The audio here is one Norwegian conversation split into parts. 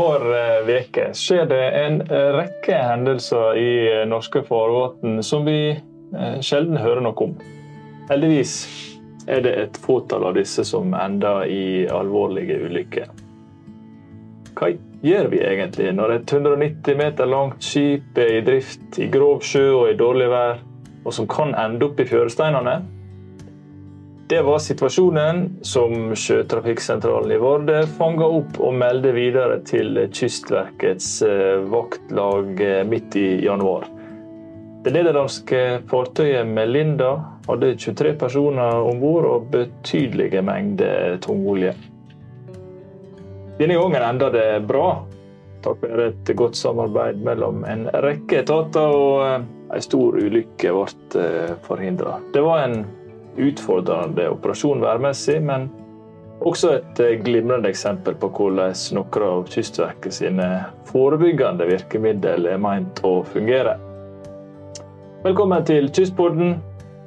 Hver uke skjer det en rekke hendelser i norske farvann som vi sjelden hører noe om. Heldigvis er det et fåtall av disse som ender i alvorlige ulykker. Hva gjør vi egentlig når et 190 meter langt skip er i drift i grov sjø og i dårlig vær, og som kan ende opp i fjøresteinene? Det var situasjonen som Sjøtrafikksentralen i Vardø fanga opp og meldte videre til Kystverkets eh, vaktlag eh, midt i januar. Det nederlandske fartøyet Melinda hadde 23 personer om bord og betydelige mengder tungolje. Denne gangen enda det bra, takk være et godt samarbeid mellom en rekke etater, og eh, en stor ulykke ble forhindra. Det var en utfordrende operasjon værmessig, men også et eh, glimrende eksempel på hvordan noen av Kystverket sine forebyggende virkemidler er meint å fungere. Velkommen til Kystpodden.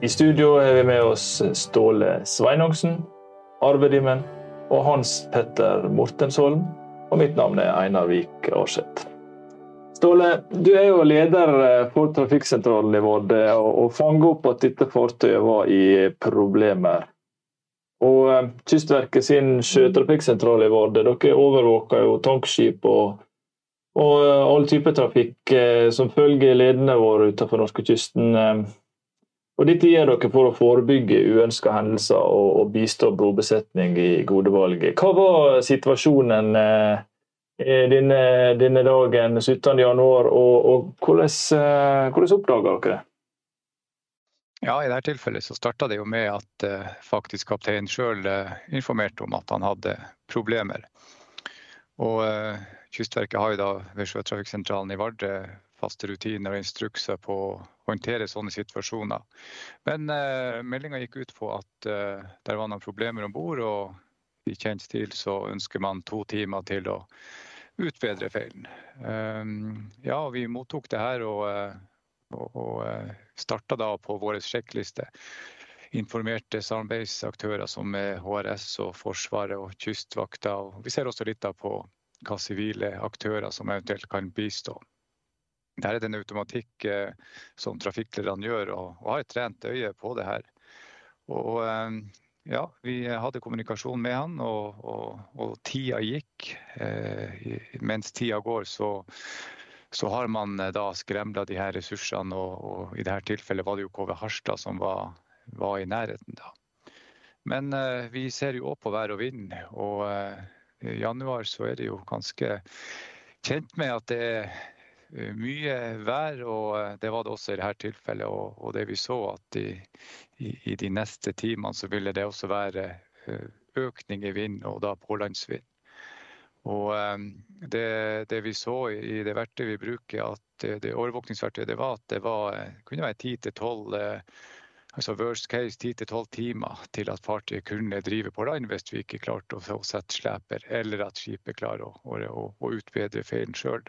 I studio har vi med oss Ståle Sveinungsen, Arve Dimmen og Hans Petter Mortensholm. Og mitt navn er Einar Vik Aarseth. Ståle, du er jo leder eh, for trafikksentralen i Vardø og fanger opp at dette fartøyet var i problemer. Og eh, Kystverket sin sjøtrafikksentral i Vardø, dere overvåker jo tankskip og, og eh, all type trafikk som følger ledene våre utenfor norskekysten. Og dette gjør dere for å forebygge uønska hendelser og, og bistå brobesetning i gode valg. Hva var situasjonen denne, dagen 17.1, og, og hvordan, eh, hvordan oppdaga dere det? Ja, I dette tilfellet så starta det jo med at eh, faktisk kapteinen sjøl eh, informerte om at han hadde problemer. Og eh, Kystverket har jo da ved Sjøtrafikksentralen i Vardø faste rutiner og instrukser på å håndtere sånne situasjoner. Men eh, meldinga gikk ut på at eh, der var noen problemer om bord, og i kjent stil så ønsker man to timer til å utbedre feilen. Ehm, ja, vi mottok det her og, eh, og, og eh, starta da på vår sjekkliste. Informerte samarbeidsaktører som er HRS og Forsvaret og Kystvakta. Og vi ser også litt på hva sivile aktører som eventuelt kan bistå. Dette er det en automatikk eh, som trafikklederne gjør, og, og har et trent øye på det her. Og ja, vi hadde kommunikasjon med han, og, og, og tida gikk. Eh, mens tida går, så, så har man eh, da skremla de her ressursene. Og, og, i dette tilfellet var det jo KV Harstad som var, var i nærheten da. Men eh, vi ser jo òg på vær og vind, og eh, i januar så er det jo ganske kjent med at det er mye vær, og eh, det var det også i dette tilfellet. Og, og det vi så at i, i, i, de neste timene så ville det også være eh, økning i vind, og da pålandsvind. Og det, det, vi så i det verktøyet vi bruker, at det, det overvåkningsverktøyet det var at det var, kunne være 10-12 altså worst case 10-12 timer til at fartøyet kunne drive på land hvis vi ikke klarte å sette sleper, eller at skipet klarer å, å, å utbedre feilen sjøl.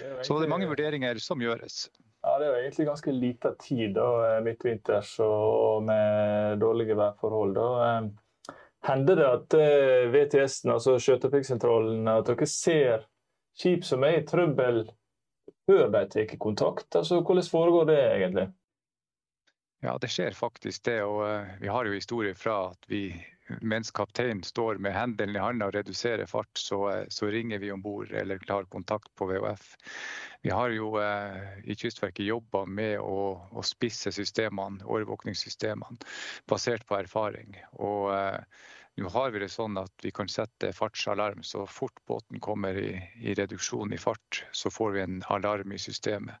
Ja, Så det er mange vurderinger som gjøres. Ja, Det er jo egentlig ganske lita tid da, eh, midtvinters og med dårlige værforhold. da. Eh, hender det at eh, VTS-en, altså Sjøtrafikksentralen, at dere ser skip som er i trøbbel før de tar kontakt? Altså, Hvordan foregår det egentlig? Ja, det skjer faktisk det. og Vi har jo historier fra at vi mens kapteinen står med hendene i handa og reduserer fart, så, eh, så ringer vi om bord eller tar kontakt på VHF. Vi har jo eh, i Kystverket jobba med å, å, spisse systemene, overvåkningssystemene basert på erfaring. Og eh, nå har vi det sånn at vi kan sette fartsalarm. Så fort båten kommer i, i reduksjon i fart, så får vi en alarm i systemet.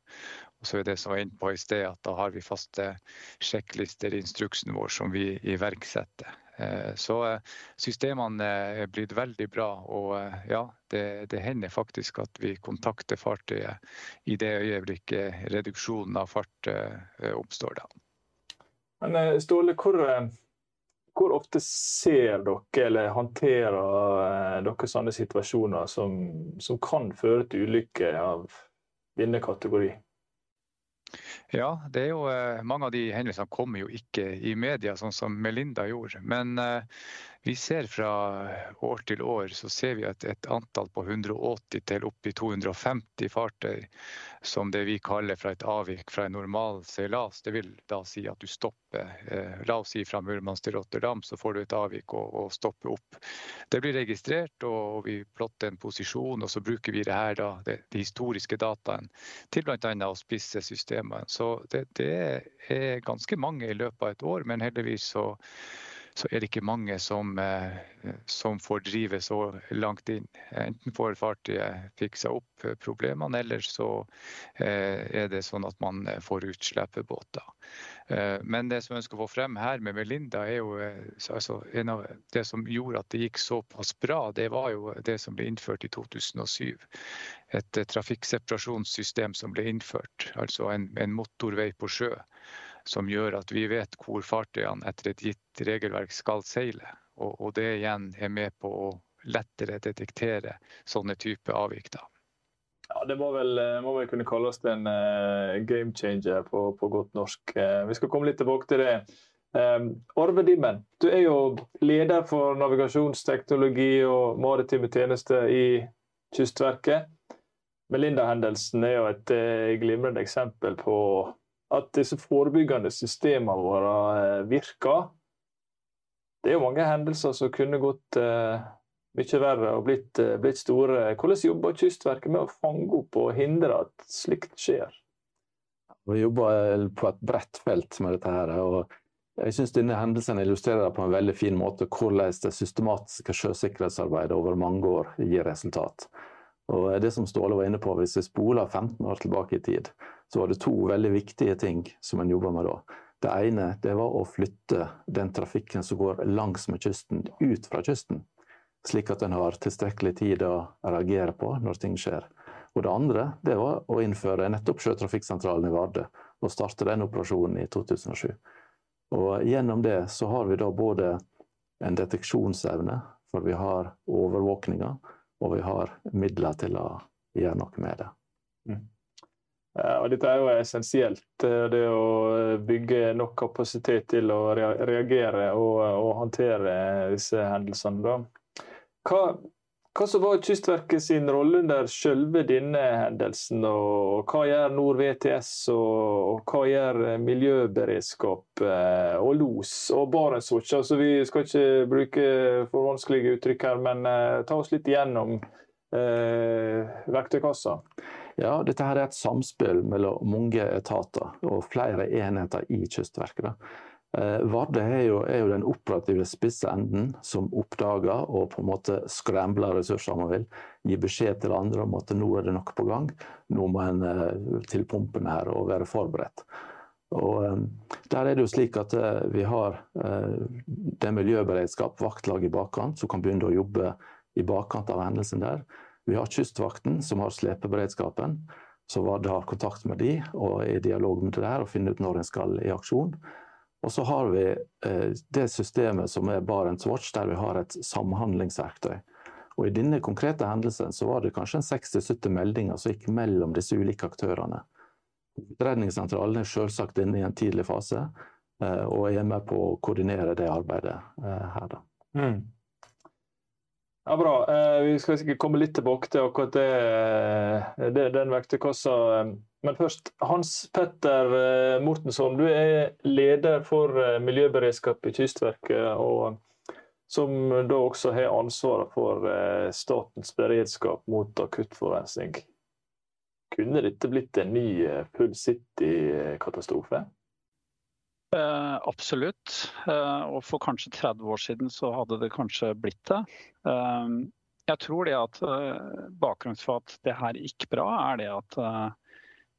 Og så er det som var inne på i sted, at da har vi faste sjekklister i instruksen vår som vi iverksetter. Eh, så eh, systemene er blitt veldig bra, og eh, ja, det, det, hender faktisk at vi kontakter fartøyet i det øyeblikket reduksjonen av fart oppstår. da. Men Ståle, hvor, hvor, ofte ser dere eller håndterer dere sånne situasjoner som, som kan føre til ulykker av denne kategori? Ja, det er jo eh, mange av de hendelsene kommer jo ikke i media, sånn som Melinda gjorde. Men eh, vi ser fra år til år så ser vi at et antall på 180 til oppi 250 fartøy som det vi kaller fra et avvik fra en normal seilas. Det vil da si at du stopper. Eh, la oss si fra Murmansk til Rotterdam, så får du et avvik og, og stopper opp. Det blir registrert og vi plotter en posisjon, og så bruker vi det her da, de historiske dataene til bl.a. å spisse systemene. Så det, det er ganske mange i løpet av et år, men heldigvis så så er det ikke mange som, eh, som, får drive så langt inn. Enten får fartøyet fiksa opp problemene, eller så eh, er det sånn at man får ut slepebåter. Eh, men det som jeg ønsker å få frem her med Melinda, er jo altså, det som gjorde at det gikk såpass bra, det var jo det som ble innført i 2007. Et trafikkseparasjonssystem som ble innført, altså en, en motorvei på sjø som gjør at vi vet hvor fartøyene etter et gitt regelverk skal seile. Og, og det igjen er med på å lettere detektere sånne typer avvik. Ja, Det må vel, eh, må vel kunne kalles en uh, game changer på, på godt norsk. Uh, vi skal komme litt tilbake til det. Um, Orve Dimmen, du er jo leder for navigasjonsteknologi og maritime tjenester i Kystverket. Melinda-hendelsen er jo et uh, glimrende eksempel på at disse forebyggende systemene våre eh, virker. Det er jo mange hendelser som kunne gått uh, mye verre og blitt, uh, blitt, store. Hvordan jobber Kystverket med å fange opp og hindre at slikt skjer? Vi jobber på et bredt felt med dette. her, og jeg synes denne hendelsen illustrerer på en veldig fin måte hvordan det systematiske sjøsikkerhetsarbeidet over mange år gir resultat. Og det som Ståle var inne på, Hvis vi spoler 15 år tilbake i tid, så var det to veldig viktige ting som en jobba med da. Det ene det var å flytte den trafikken som går langs med kysten, ut fra kysten. Slik at en har tilstrekkelig tid å reagere på når ting skjer. Og det andre det var å innføre nettopp sjøtrafikksentralen i Vardø og starte den operasjonen i 2007. Og Gjennom det så har vi da både en deteksjonsevne, for vi har overvåkninger, og vi har midler til å gjøre noe med det. Mm. Og dette er jo essensielt, eh, det å bygge nok kapasitet til å reagere og, og håndtere disse hendelsene. Hva, hva som var Kystverket sin rolle under selve denne hendelsen, og hva gjør Nord VTS, og, hva gjør miljøberedskap eh, og los og Barentswatch? Altså, vi skal ikke bruke for vanskelige uttrykk her, men uh, ta oss litt igjennom eh, verktøykassa. Ja, dette her er et samspill mellom mange etater og flere enheter i Kystverket. Eh, Vardø er jo, er jo, den operative spisse enden som oppdager og på en måte skrambler ressurser, man vil. Gir beskjed til andre om at nå er det noe på gang. Nå må en eh, til pumpen her og være forberedt. Og um, Der er det jo slik at vi har det miljøberedskap, vaktlag i bakkant, som kan begynne å jobbe i bakkant av hendelsen der. Vi har Kystvakten, som har slepeberedskapen. Så Vard har kontakt med de og er i dialog med det der og finner ut når en skal i aksjon. Og så har vi eh, det systemet som er Barents Watch, der vi har et samhandlingsverktøy. Og I denne konkrete hendelsen så var det kanskje 60-70 meldinger som gikk mellom disse ulike aktørene. Redningssentralen er selvsagt inne i en tidlig fase eh, og er med på å koordinere det arbeidet eh, her. da. Mm. Ja, Bra. Eh, vi skal sikkert komme litt tilbake til akkurat det, eh, det, den verktøykassa. Men først, Hans Petter eh, Mortensson, du er leder for miljøberedskap i Kystverket. og Som da også har ansvaret for statens beredskap mot akuttforurensning. Kunne dette blitt en ny Full City-katastrofe? Eh, absolutt. Eh, og for kanskje 30 år siden så hadde det kanskje blitt det. Eh, jeg tror det at bakgrunnen for at det her gikk bra, er det at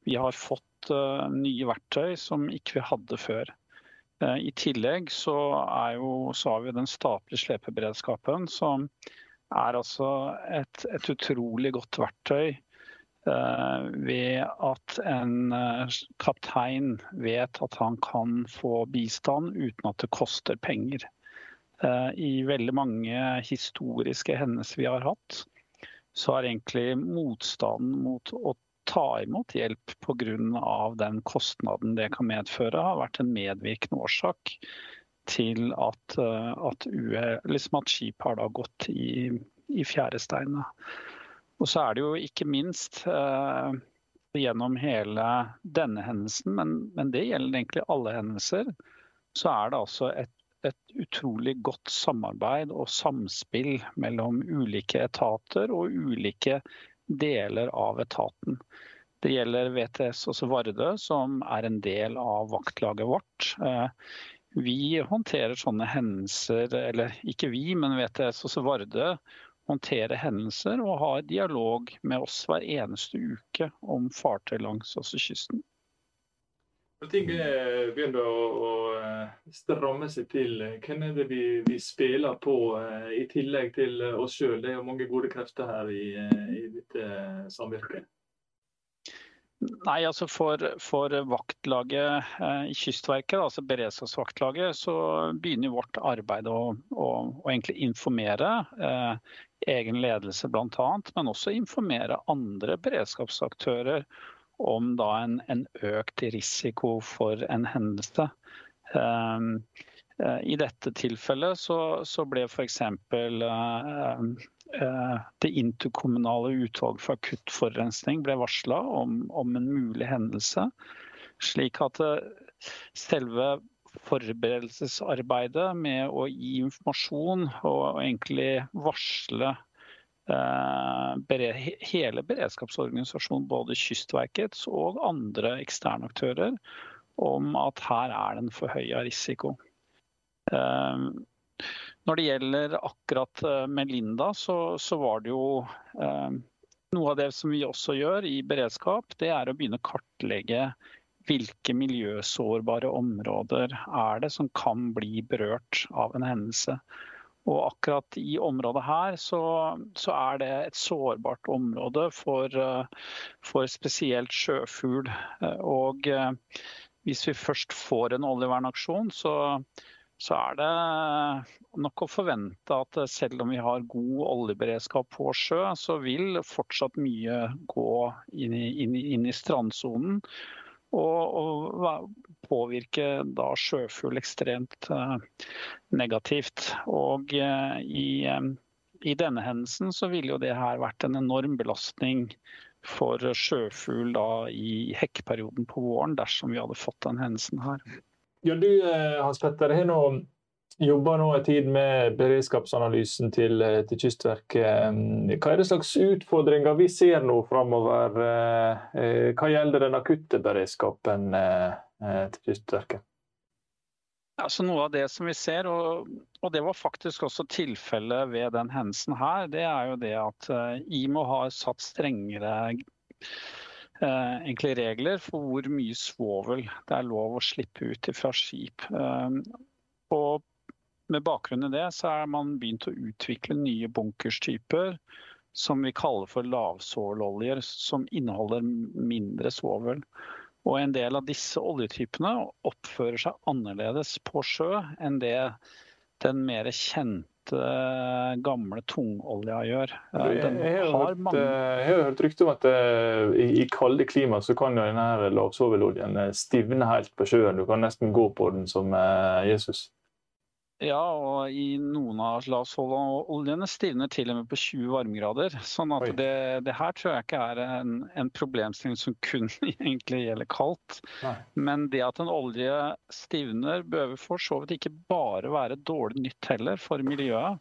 vi har fått nye verktøy som ikke vi hadde før. I tillegg så, jo, så har vi den statlige slepeberedskapen, som er altså et, et utrolig godt verktøy ved at en eh, kaptein vet at han kan få bistand uten at det koster penger. Eh, I veldig mange historiske hendelser vi har hatt, så har egentlig motstanden mot å ta imot hjelp pga. den kostnaden det kan medføre, har vært en medvirkende årsak til at, at, liksom at skip har gått i, i fjæresteinene. Og så er det jo ikke minst eh, gjennom hele denne hendelsen, men, men, det gjelder egentlig alle hendelser, så er det altså et, et utrolig godt samarbeid og samspill mellom ulike etater og ulike deler av etaten. Det gjelder VTS også Vardø, som er en del av vaktlaget vårt. Eh, vi håndterer sånne hendelser, eller ikke vi, men VTS også Vardø håndterer hendelser og har dialog med oss hver eneste uke om fartøy langs også kysten. Når ting begynner å, å, eh, stramme seg til, hvem er det vi, vi spiller på eh, i tillegg til oss sjøl? Det er jo mange gode krefter her i, i dette samvirket. Nei, altså For, for vaktlaget eh, i Kystverket, altså beredskapsvaktlaget, så begynner vårt arbeid å, å, å informere eh, egen ledelse bl.a., men også informere andre beredskapsaktører om da en, en økt risiko for en hendelse. Eh, I dette tilfellet så, så ble f.eks. Eh, det interkommunale utvalget for akuttforurensning ble varsla om, om, en mulig hendelse. Slik at eh, selve forberedelsesarbeidet med å gi informasjon og egentlig varsle eh, hele beredskapsorganisasjonen, både Kystverkets og andre eksterne aktører, om at her er det en forhøya risiko. Når det gjelder akkurat eh, Melinda, så, så var det jo eh, noe av det som vi også gjør i beredskap, det er å begynne å kartlegge hvilke miljøsårbare områder er det som kan bli berørt av en hendelse. Og akkurat i området her så, så er det et sårbart område for, eh, for spesielt sjøfugl. Eh, og hvis vi først får en oljevernaksjon, så, så er det nok å forvente at selv om vi har god oljeberedskap på sjø, så vil fortsatt mye gå inn i, inn inn i strandsonen. Og, og, påvirke da sjøfugl ekstremt uh, negativt. Og uh, i, um, i, denne hendelsen så ville jo det her vært en enorm belastning for sjøfugl da i hekkperioden på våren, dersom vi hadde fått den hendelsen her. Ja, du eh, Hans Petter, har nå jobba nå en tid med beredskapsanalysen til, eh, til, Kystverket. Eh, hva er det slags utfordringer vi ser nå framover? Hva gjelder den akutte beredskapen til Kystverket? Altså noe av det som vi ser, og, og det var faktisk også tilfellet ved den hendelsen her, det er jo det at IMO har satt strengere egentlig regler for hvor mye svovel det er lov å slippe ut fra skip. Eh, og med bakgrunn i det så er man begynt å utvikle nye bunkerstyper som vi kaller for lavsåloljer, som inneholder mindre svovel. Og en del av disse oljetypene oppfører seg annerledes på sjø enn det den mer kjente uh, gamle tungolja gjør. Uh, jeg, har hørt, mange... Eh, jeg har hørt rykte om at uh, i, i, kalde klima så kan denne lavsoveloljen stivne helt på sjøen. Du kan nesten gå på den som Jesus. Ja, og i noen av lavsoljene stivner til og med på 20 varmegrader. Sånn at det, det, her tror jeg ikke er en, en problemstilling som kun egentlig gjelder kaldt. Nei. Men det at en olje stivner, bør for så vidt ikke bare være dårlig nytt heller for miljøet.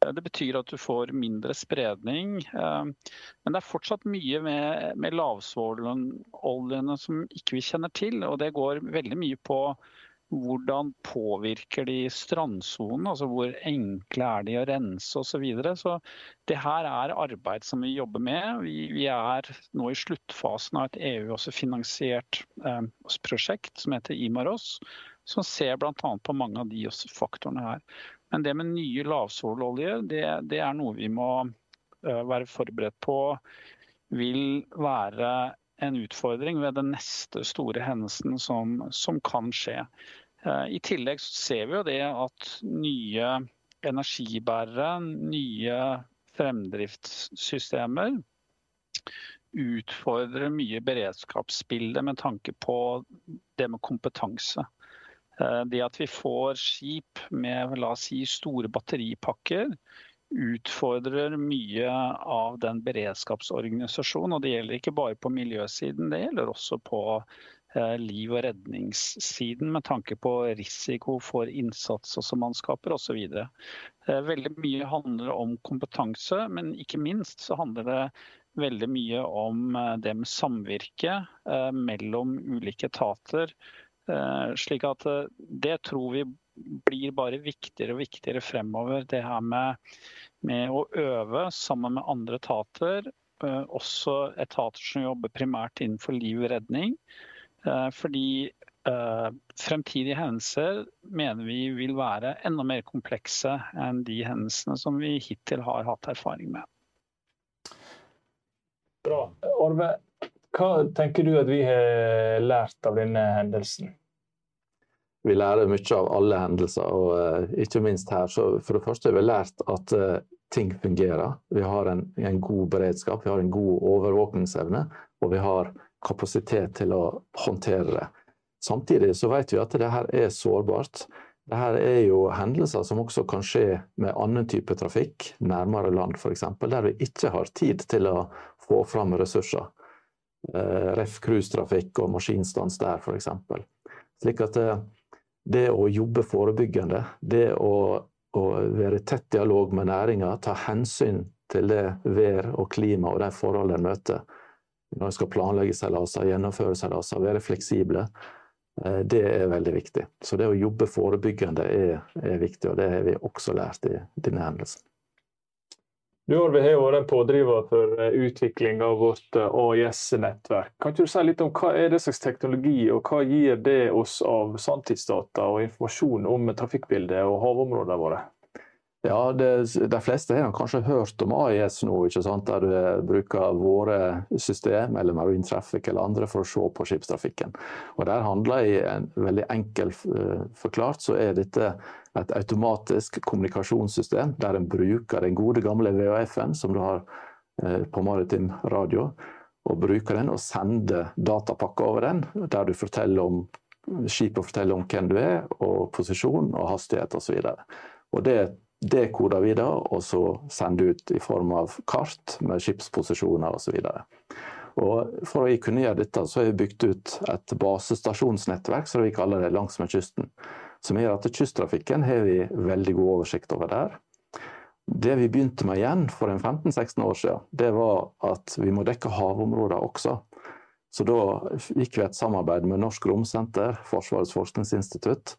Det betyr at du får mindre spredning. Eh, men det er fortsatt mye med, med lavsvovloljene som ikke vi kjenner til. Og det går veldig mye på hvordan påvirker de strandsonen? Altså hvor enkle er de å rense osv. Så, så det her er arbeid som vi jobber med. Vi, vi er nå i sluttfasen av et EU-finansiert eh, prosjekt som heter Imaros, som ser bl.a. på mange av de faktorene her. Men det med nye lavsololjer, det, det er noe vi må uh, være forberedt på vil være en utfordring ved den neste store hendelsen som, som kan skje. Eh, I tillegg ser vi jo det at nye energibærere, nye fremdriftssystemer utfordrer mye beredskapsbildet med tanke på det med kompetanse. Det at vi får skip med la oss si, store batteripakker utfordrer mye av den beredskapsorganisasjonen. Og det gjelder ikke bare på miljøsiden, det gjelder også på eh, liv- og redningssiden med tanke på risiko for innsats og mannskaper osv. Eh, veldig mye handler om kompetanse, men ikke minst så handler det veldig mye om eh, det med samvirke mellom ulike etater. Slik at det tror vi blir bare viktigere og viktigere fremover. Det her med, med å øve sammen med andre etater. Eh, også etater som jobber primært innenfor liv og redning. Eh, fordi eh, fremtidige hendelser mener vi vil være enda mer komplekse enn de hendelsene som vi hittil har hatt erfaring med. Bra. Orve, hva tenker du at vi har lært av denne hendelsen? vi lærer mye av alle hendelser, og uh, ikke minst her. Så for det første har vi lært at uh, ting fungerer. Vi har en, en, god beredskap, vi har en god overvåkningsevne, og vi har kapasitet til å håndtere det. Samtidig så vet vi at det her er sårbart. Dette er jo hendelser som også kan skje med annen type trafikk, nærmere land f.eks., der vi ikke har tid til å få fram ressurser. Eh, Ref cruisetrafikk og maskinstans der f.eks. Slik at det å jobbe forebyggende, det å, å være i tett dialog med næringa, ta hensyn til det vær og klima og de forholdene en møter når en skal planlegge seilaser, gjennomføre seilaser, være fleksible, eh, det er veldig viktig. Så det å jobbe forebyggende er, er viktig, og det har vi også lært i denne hendelsen. Du har vært en pådriver for eh, utvikling av vårt eh, AIS-nettverk. Kan du si litt om hva er det slags teknologi, og hva gir det oss av sanntidsdata og informasjon om trafikkbildet og havområdene våre? Ja, det, De fleste har kanskje hørt om AIS nå, ikke sant? der du eh, bruker våre system eller Marine Traffic eller andre for å se på skipstrafikken. Og Der handler i en veldig enkel uh, forklart så er dette et automatisk kommunikasjonssystem der en bruker den gode gamle VHF-en som du har uh, på maritim radio, og bruker den og sender datapakker over den, der du forteller om skipet forteller om hvem du er, og posisjon og hastighet osv. Og det dekoder vi det, og så sender ut i form av kart med skipsposisjoner osv. For å kunne gjøre dette, så har vi bygd ut et basestasjonsnettverk som vi kaller det langsmed kysten. Som gjør at kysttrafikken har vi veldig god oversikt over der. Det vi begynte med igjen for 15-16 år siden, det var at vi må dekke havområder også. Så da gikk vi et samarbeid med Norsk Romsenter, Forsvarets forskningsinstitutt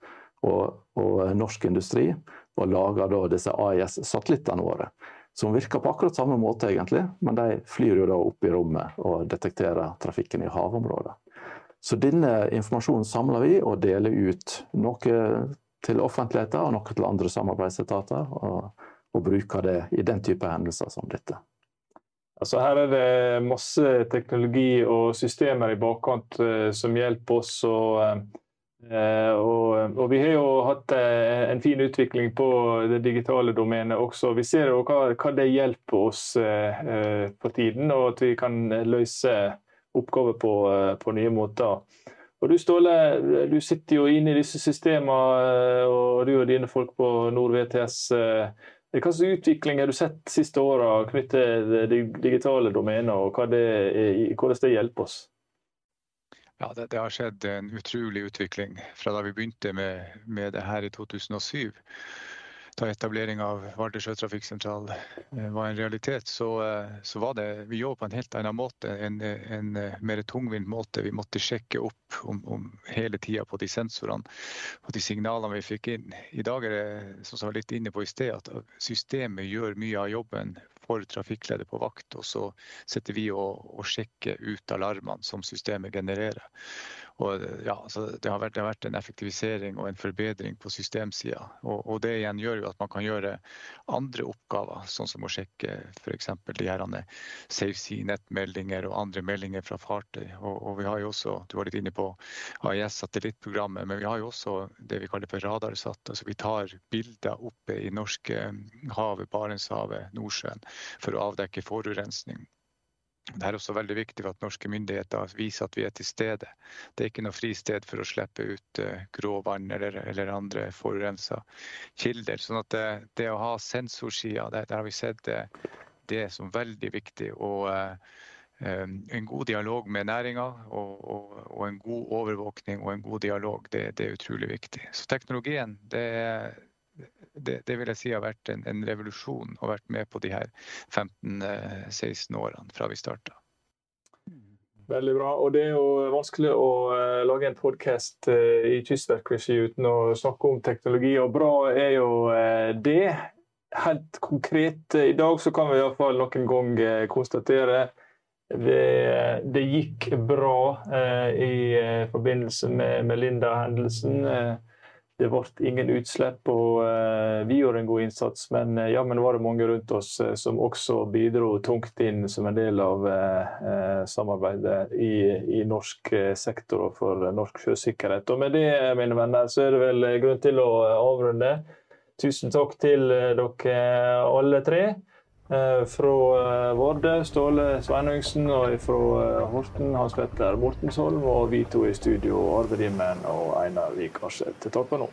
og, og Norsk Industri lager da disse AIS-satellittene våre. Som virker på akkurat samme måte, egentlig, men de flyr jo da opp i rommet og detekterer trafikken i havområdet. Så denne informasjonen samler vi og deler ut. Noe til offentligheten og noe til andre samarbeidsetater. Og, og bruker det i den type hendelser som dette. Altså her er det masse teknologi og systemer i bakkant uh, som hjelper oss å Eh, og, og, vi har jo hatt eh, en fin utvikling på det digitale domenet også. Vi ser jo hva, hva det hjelper oss eh, på tiden, og at vi kan løse oppgaver på, på nye måter. Og Du Ståle, du sitter jo inne i disse systemene, og du og dine folk på Nord VTS. Hva slags utvikling har du sett de siste åra knyttet til det digitale domenet, og hvordan det hjelper oss? Ja, det, det, har skjedd en utrolig utvikling fra da vi begynte med, med det her i 2007. Da etablering av Vardø sjøtrafikksentral eh, var en realitet, så, eh, så, var det Vi jobbet på en helt annen måte, en, en eh, mer tungvint måte. Vi måtte sjekke opp om, om hele tida på de sensorene og de signalene vi fikk inn. I dag er det som jeg var litt inne på i sted, at systemet gjør mye av jobben for trafikkleder på vakt, og så setter vi og, og sjekker ut alarmene som systemet genererer. Og, ja, det, har vært, det, har vært, en effektivisering og en forbedring på systemsida. Og, og, det igjen gjør jo at man kan gjøre andre oppgaver, sånn som å sjekke f.eks. de her SafeSea-nettmeldinger og andre meldinger fra fartøy. Og, vi har jo også, Du var litt inne på AIS-satellittprogrammet, men vi har jo også det vi kaller for radarsatt. Altså vi tar bilder oppe i norske havet, Barentshavet, Nordsjøen for å avdekke forurensning. Det er også veldig viktig at norske myndigheter viser at vi er til stede. Det er ikke noe fristed for å slippe ut uh, gråvann eller, eller andre forurensa kilder. Sånn at det, det å ha sensorsida, der, der har vi sett det, det som veldig viktig. Og eh, en god dialog med næringa og, og, og, en god overvåkning og en god dialog, det, det er utrolig viktig. Så teknologien, det er det, det, vil jeg si har vært en, en, revolusjon og vært med på de her 15-16 årene fra vi starta. Veldig bra. Og det er jo vanskelig å uh, lage en podkast eh, i kystverkregi uten å snakke om teknologi, og bra er jo det. Helt konkret i dag så kan vi iallfall noen gang konstatere det, det gikk bra i forbindelse med, med Linda-hendelsen. Det ble ingen utslipp, og uh, vi gjorde en god innsats. Men uh, jammen var det mange rundt oss uh, som også bidro tungt inn som en del av samarbeidet i, i, norsk sektor og for norsk sjøsikkerhet. Og med det, mine venner, så er det vel grunn til å avrunde. Tusen takk til dere alle tre. Fra Vårde, Ståle Sveinungsen, og fra Horten, Hans Petter Mortensholm, og vi to i studio, Arve Dimmen og Einar Vik Arseth. Takk for nå.